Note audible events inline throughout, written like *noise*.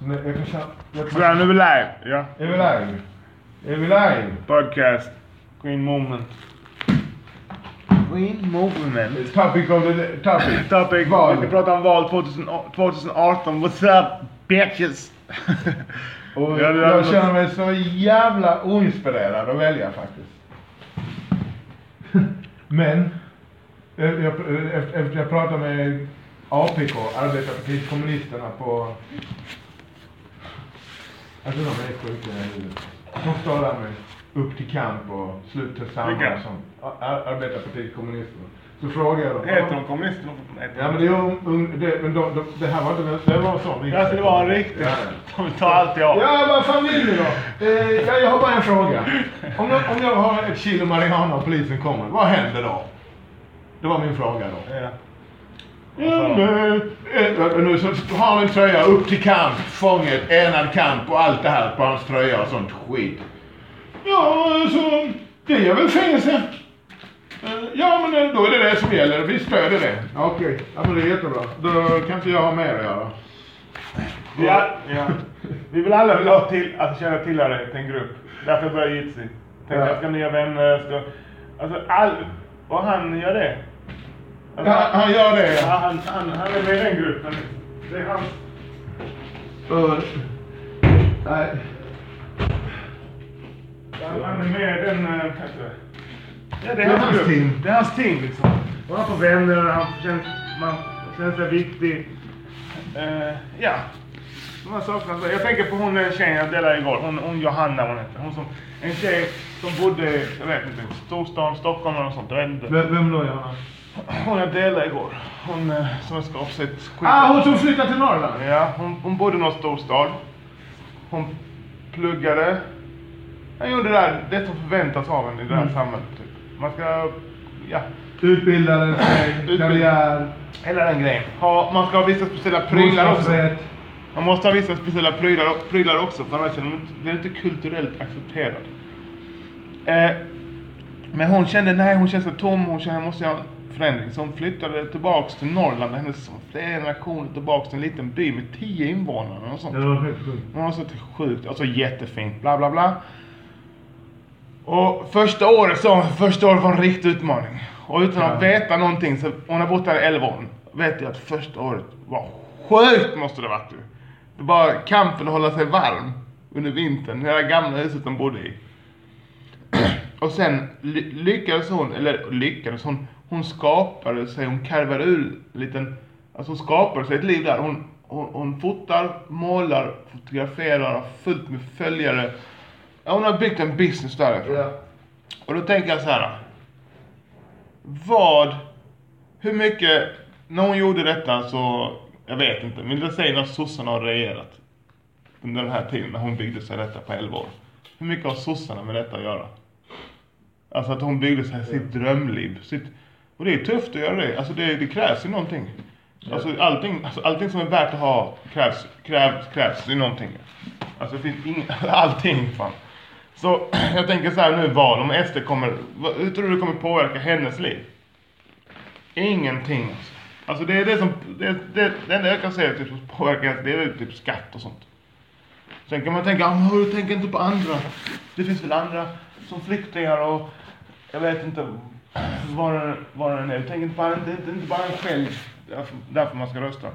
Så nu- jag kan. Jag här, nu är vi live. Ja. Är vi live? Är vi live? Podcast. Green Movement. Green Movement. Topic of the topic. *laughs* Topic. Val. Vi ska prata om val 2000 2018. What's up bitches? *laughs* Och jag var- känner mig så jävla oinspirerad att välja faktiskt. *laughs* Men, eh, jag, eh, efter efter jag pratade med APK, Arbetarpartiet Kommunisterna på... Alltså de är sjuka i huvudet. De står där med upp till kamp och slut Vilka? samman som Ar- Arbetarpartiet Kommunisterna. Så frågade jag dem. Heter de kommunister? Nej, Ja men det, ung- det, men de, de, det här var inte, det var sån. Ja, så det var en riktig. Ja. De tar alltid av. Ja, vad fan vill ni då? Eh, ja, jag har bara en fråga. Om jag, om jag har ett kilo marijuana och polisen kommer, vad händer då? Det var min fråga då. Ja. Ja, eh, nu så har han en tröja, upp till kamp, fånget, enad kamp och allt det här på hans tröja och sånt skit. Ja, så det är väl fängelse. Eh, Ja, men eh, då är det det som gäller. Vi stöder det. Okej, ja, men det är jättebra. Då kan inte jag ha mer att göra. All, *laughs* ja. vi vill alla vilja ha till, alltså känna tillhörighet till en grupp. Därför jag började Jitsi. Tänkte Ja. jag ska nya vänner, ska... Alltså all... Och han gör det. Ja, han gör det, ja. Han, han, han är med i den gruppen. Det är hans... Och, nej. Han, han är med i den... eh? Ja, det är, hans, grupp. team. Det är hans team liksom. Och han får vänner, han känns, man känner sig viktig. Eh, ja. De här sakerna. Jag tänker på hon eh, tjejen jag delade igår. Hon, hon Johanna hon heter. Hon som, en tjej som bodde, jag vet inte, storstan, Stockholm eller något sånt. Vem, vem då Johanna? Hon jag delade igår. Hon eh, som jag ska avsätta skit. Ah, hon som flyttade till Norrland? Ja, hon, hon bodde i någon storstad. Hon pluggade. Han gjorde det där, det som förväntas av en i det här Mm. samhället. Typ. Man ska, ja, Utbildade sig, karriär, hela den grejen. Ha, man ska ha vissa speciella prylar också. Man måste ha vissa speciella prylar, prylar också för annars man inte- det är inte kulturellt accepterad. Eh, men hon kände, nej hon kände sig tom, hon kände, jag måste en förändring. Så hon flyttade tillbaks till Norrland, hennes flera generationer tillbaks till en liten by med tio invånare och sånt. Det var helt sjukt. Hon var så sjukt, alltså jättefint, bla bla bla. Och första året så, första året var en riktig utmaning. Och utan att veta någonting, så hon har bott här i 11 år. Vet jag att första året var sjukt måste det varit ju. Det var kampen att hålla sig varm under vintern, i det där gamla huset de bodde i. Och sen ly- lyckades hon, eller lyckades hon, hon skapade sig, hon karvade ur en liten, alltså hon skapade sig ett liv där. Hon, hon, hon fotar, målar, fotograferar, har fullt med följare. Ja, hon har byggt en business därifrån. Ja. Och då tänker jag så här. Vad, hur mycket, när hon gjorde detta så, jag vet inte, men det säger när sossarna har regerat. Under den här tiden, när hon byggde sig detta på 11 år. Hur mycket har sossarna med detta att göra? Alltså att hon byggde sig sitt drömliv. Sitt, och det är tufft att göra det. Alltså det, det krävs ju någonting. Alltså allting, alltså allting som är värt att ha krävs, krävs, krävs i någonting. Alltså det finns ing, *laughs* allting fan. Så *clears throat* jag tänker så här nu val, om SD kommer, hur tror du det kommer påverka hennes liv? Ingenting alltså. Alltså det är det som, det, det, det enda jag kan säga typ, som påverkar det är typ skatt och sånt. Sen kan man tänka, ah, men du tänker inte på andra. Det finns väl andra som flyktingar och jag vet inte vad det, vad det är. Tänker inte på, det är inte, bara en själv, därför, man ska rösta.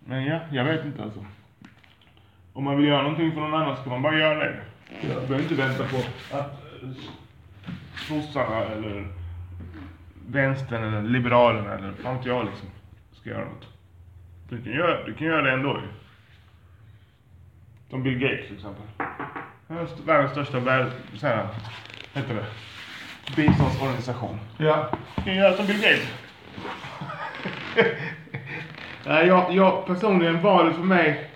Men ja, jag vet inte alltså. Om man vill göra någonting för någon annan ska man bara göra det. Jag behöver inte vänta på att eh, sossarna eller vänstern eller liberalerna eller fan inte jag liksom ska göra något. Du kan göra, du kan göra det ändå ju. Som Bill Gates till exempel. Världens största värld, så här, heter det, biståndsorganisation. Ja. Kan göra som Bill Gates. *laughs* Nej, jag, jag personligen valet för mig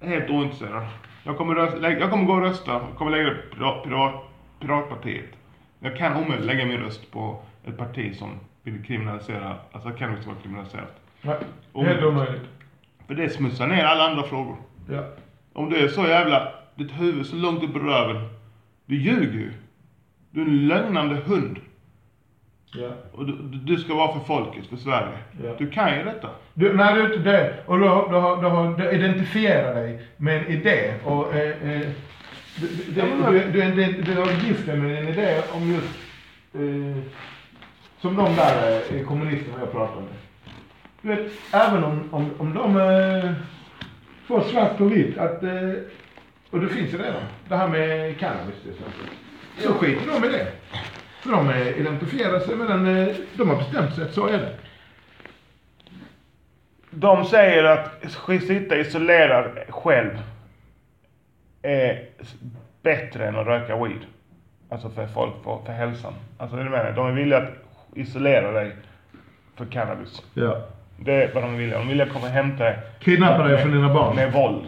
är helt ointresserad. Jag kommer, rösta, jag kommer gå och rösta. Jag kommer lägga det på pirat, pirat, Piratpartiet. Jag kan omöjligt lägga min röst på ett parti som vill kriminalisera, alltså cannabis vara kriminaliserat. Nej, helt omöjligt. För det smutsar ner alla andra frågor. Ja. Om du är så jävla, ditt huvud så långt upp i röven. Du ljuger ju. Du är en lögnande hund. Ja. Och du, du ska vara för folket, för Sverige. Ja. Du kan ju detta. Du, nej, du är inte det. Och du, har- du, har- du, har- du identifierar dig med en idé. Och, eh, eh, du, du, Ja, du, du, du, du, har gift dig med en idé om just... Eh, som de där eh, kommunisterna jag pratar med. Du vet, även om, om, om de eh, får svart på vitt att... Eh, och det finns ju redan. Det här med cannabis till exempel. Så skiter de i det. För de eh, identifierar sig med den... Eh, de har bestämt sig att så är det. De säger att sitta isolerad själv är bättre än att röka weed. Alltså för folk, för, för hälsan. Alltså det är det jag menar. De är villiga att isolera dig för cannabis. Ja. Det är vad de vill. De vill komma och hämta dig. Kidnappa dig från dina barn. Med våld.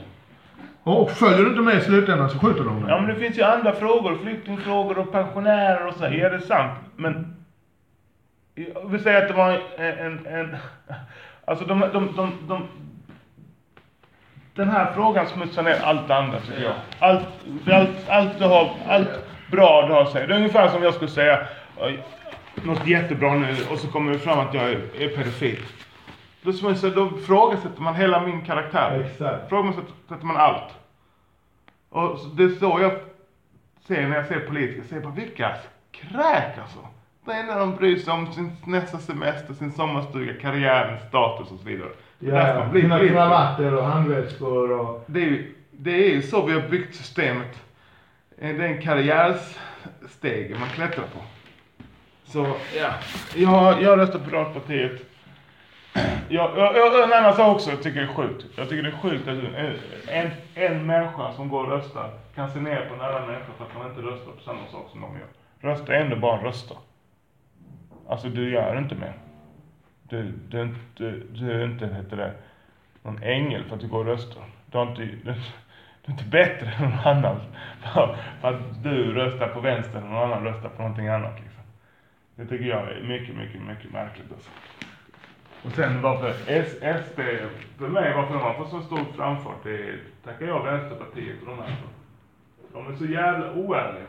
Och följer du inte med i slutändan så skjuter de dig. Ja men det finns ju andra frågor. Flyktingfrågor och pensionärer och så. Är det sant? Men jag vill säga att det var en... en, en alltså de, de, de, de den här frågan smutsar ner allt andra tycker jag. Allt, för allt, allt du har, allt bra du har att säga. Det är ungefär som jag skulle säga något jättebra nu och så kommer det fram att jag är, är pedofil. Då, smutsar, då ifrågasätter man hela min karaktär. Exakt. Ifrågasätter man allt. Och så- det är så jag ser när jag ser politiker, ser på vilka kräk alltså. Det är när de bryr sig om sin nästa semester, sin sommarstuga, karriären, status och så vidare. Ja, politiker. kravatter och handväskor och... Det är, ju, det är ju så vi har byggt systemet. Eh, Det är en karriärstege man klättrar på. Så ja, jag, jag röstar på Piratpartiet. Jag, jag, jag, en annan sak också jag tycker det är sjukt. Jag tycker det är sjukt att en, en, människa som går och röstar kan se ner på en annan människa för att man inte röstar på samma sak som de gör. Rösta är ändå bara rösta. Alltså du gör inte mer. Du, du, är inte, du, du är inte, heter det, någon ängel för att du går och röstar. Du, har inte, du, du är inte bättre än någon annan för, för att du röstar på vänster och någon annan röstar på någonting annat. Liksom. Det tycker jag är mycket, mycket, mycket märkligt alltså. Och sen varför S, SD, för mig varför de har fått så stor framfart, det tackar jag Vänsterpartiet och de här. De är så jävla oärliga.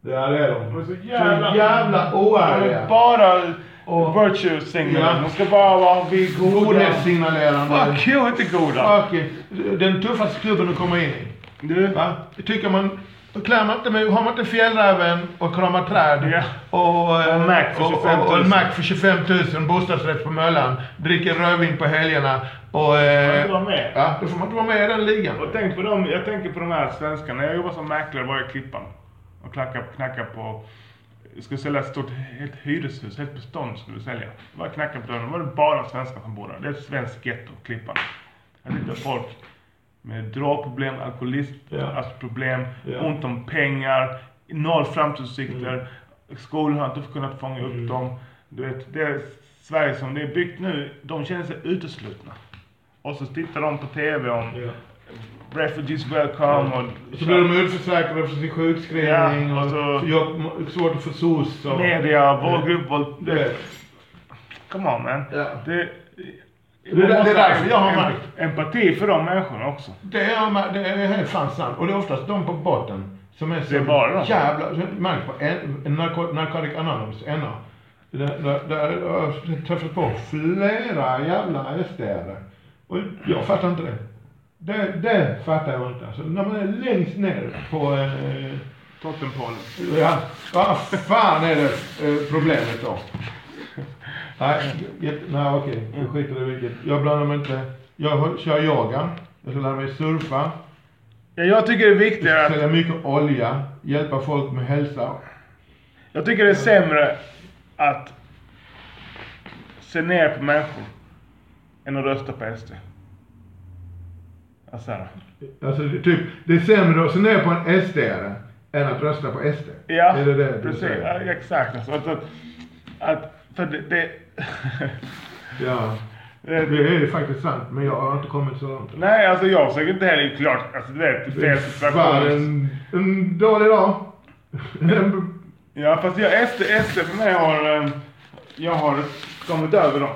Ja, det är De de. är så jävla, Så jävla De oärliga. är bara Och- virtue signal. Ja. De ska bara vara goda. Godhetssignalerande. Fuck you, inte goda. Fuck you. Den tuffaste klubben att komma in i. Du, Va? Tycker man... Då klär man inte med, har man inte fjällräven och kramar träd Ja. och, Och en Mac för och, 25 000. och, och en Mac för 25 000, bostadsrätt på Möllan, dricker rödvin på helgerna och... Eh, vara med. Ja, då får man inte vara med i den ligan. Och tänk på dem, jag tänker på de här svenskarna. När jag jobbade som mäklare var jag i Klippan. Och knackade, knackade på... Jag skulle sälja ett stort helt hyreshus, helt bestånd skulle vi sälja. Jag var knackade på dörren, då var det bara svenskar som bodde där. Det är ett svenskt getto, Klippan. Jag hittade folk med drogproblem, Ja. problem, Ja. ont om pengar, noll framtidsutsikter. Skolan har inte kunnat fånga upp Mm. dem. Du vet, det är Sverige som det är byggt nu, de känner sig uteslutna. Och så tittar de på TV om Ja. Refugees welcome och Så blir de utförsäkrade för sin sjukskrivning Ja, och och så- så jobb, svårt att få SOS. Och, media, vår grupp, vår... Come on man. Ja. Det, Det det är därför jag har em- märkt. Empati för de människorna också. Det är, det är helt fan sant. Och det är oftast de på botten som är så Det är bara jävla... Märk på en, en narko, Narcotic Anonymous, NA. Där, har jag träffat på flera jävla SD-are. Och jag fattar inte det. Det, det fattar jag inte. Alltså, när man är längst ner på... Eh, Tottenpolen. Ja, vad fan är det eh, problemet då? Nej, nej okej, jag skiter i vilket. Jag blandar mig inte. Jag kör yoga. Jag ska lära mig surfa. Ja, jag tycker det är viktigare att... sälja mycket olja. Hjälpa folk med hälsa. Jag tycker det är sämre att se ner på människor än att rösta på SD. Alltså. Alltså typ, det är sämre att se ner på en SD-are än att rösta på SD. Ja, är det det precis. Ja, exakt. Alltså, att, att, att, för det... det *laughs* Ja, *laughs* det, är ju faktiskt sant. Men jag har inte kommit så långt. Nej, alltså jag försöker inte heller, klart, alltså du vet, fel situation. en, en dålig dag. *laughs* Ja, fast jag, SD, SD för mig har, eh, jag har kommit över dem,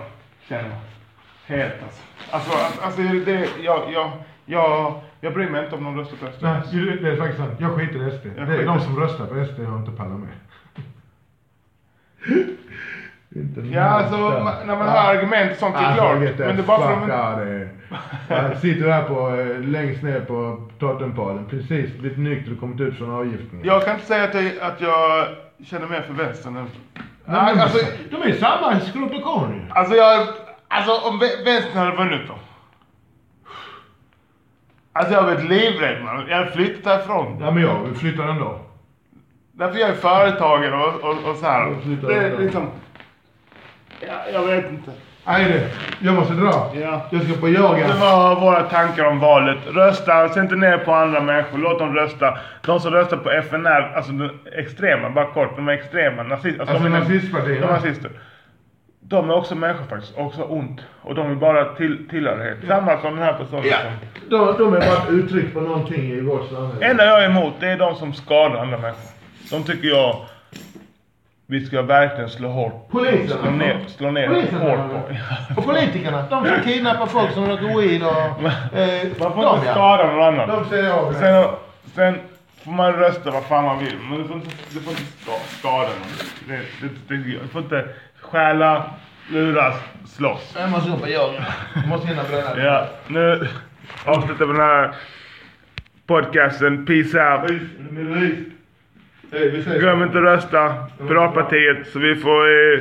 känner jag. Helt alltså. Alltså, alltså, det, jag, jag, jag, jag bryr mig inte om de röstar på SD. Nej, det det är faktiskt sant. Jag skiter i SD. Jag det är skiter- de som röstar på SD jag inte pallar med. Inte Ja, alltså ma- när man hör argument sånt är Alltså, klart. Men det är bara för att here. Jag sitter där på, eh, längst ner på totempalen. Precis blivit nykter och kommit ut från avgiftningen. Jag kan inte säga att jag, att jag känner mer för vänstern än... Nej, men alltså, de är samma skrot och korn ju. alltså jag... Alltså om vä- vänstern hade vunnit då. Alltså jag har varit livrädd man. Jag hade flyttat härifrån. Ja men jag flyttar ändå. Därför jag är företagare och, och, och så här. Det liksom... Ja, jag vet inte. Nej jag måste dra. Ja. Jag ska på yoga. Det var våra tankar om valet. Rösta, se inte ner på andra människor. Låt dem rösta. De som röstar på FNR, alltså de extrema, bara kort, de är extrema. Nazist, Alltså de är nazistpartierna. De är nazister. De är också människor faktiskt, också ont. Och de är bara till, tillhörighet. Samma som den här personen. Ja. De, de är bara ett uttryck för någonting i vårt samhälle. enda jag är emot, det är de som skadar andra människor. De tycker jag vi ska verkligen slå hårt. Poliserna. Slå ner, slå ner Poliserna, hårt på. *laughs* Och politikerna, de som kidnappar folk som röker weed och... Eh, *laughs* Man får de, inte ja. skada någon annan. De säger av Sen, sen får man rösta vad fan man vill, men du får inte, du får inte ska- skada någon. Det, det, det, du får inte stjäla, luras, slåss. Jag måste gå på yoga. Jag måste hinna bränna. *laughs* Ja, nu avslutar vi den här podcasten. Peace out. Glöm inte att rösta Piratpartiet så vi får eh,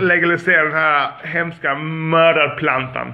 legalisera den här hemska mördarplantan.